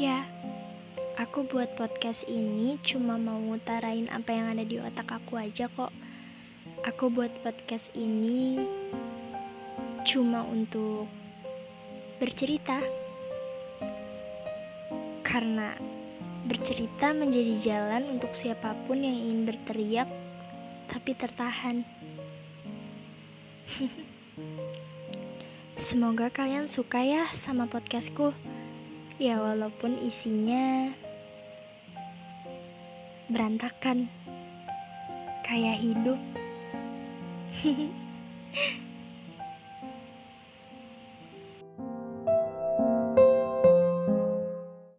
Ya, aku buat podcast ini cuma mau ngutarain apa yang ada di otak aku aja kok. Aku buat podcast ini cuma untuk bercerita. Karena bercerita menjadi jalan untuk siapa pun yang ingin berteriak tapi tertahan. Semoga kalian suka ya sama podcastku. Ya walaupun isinya berantakan kayak hidup.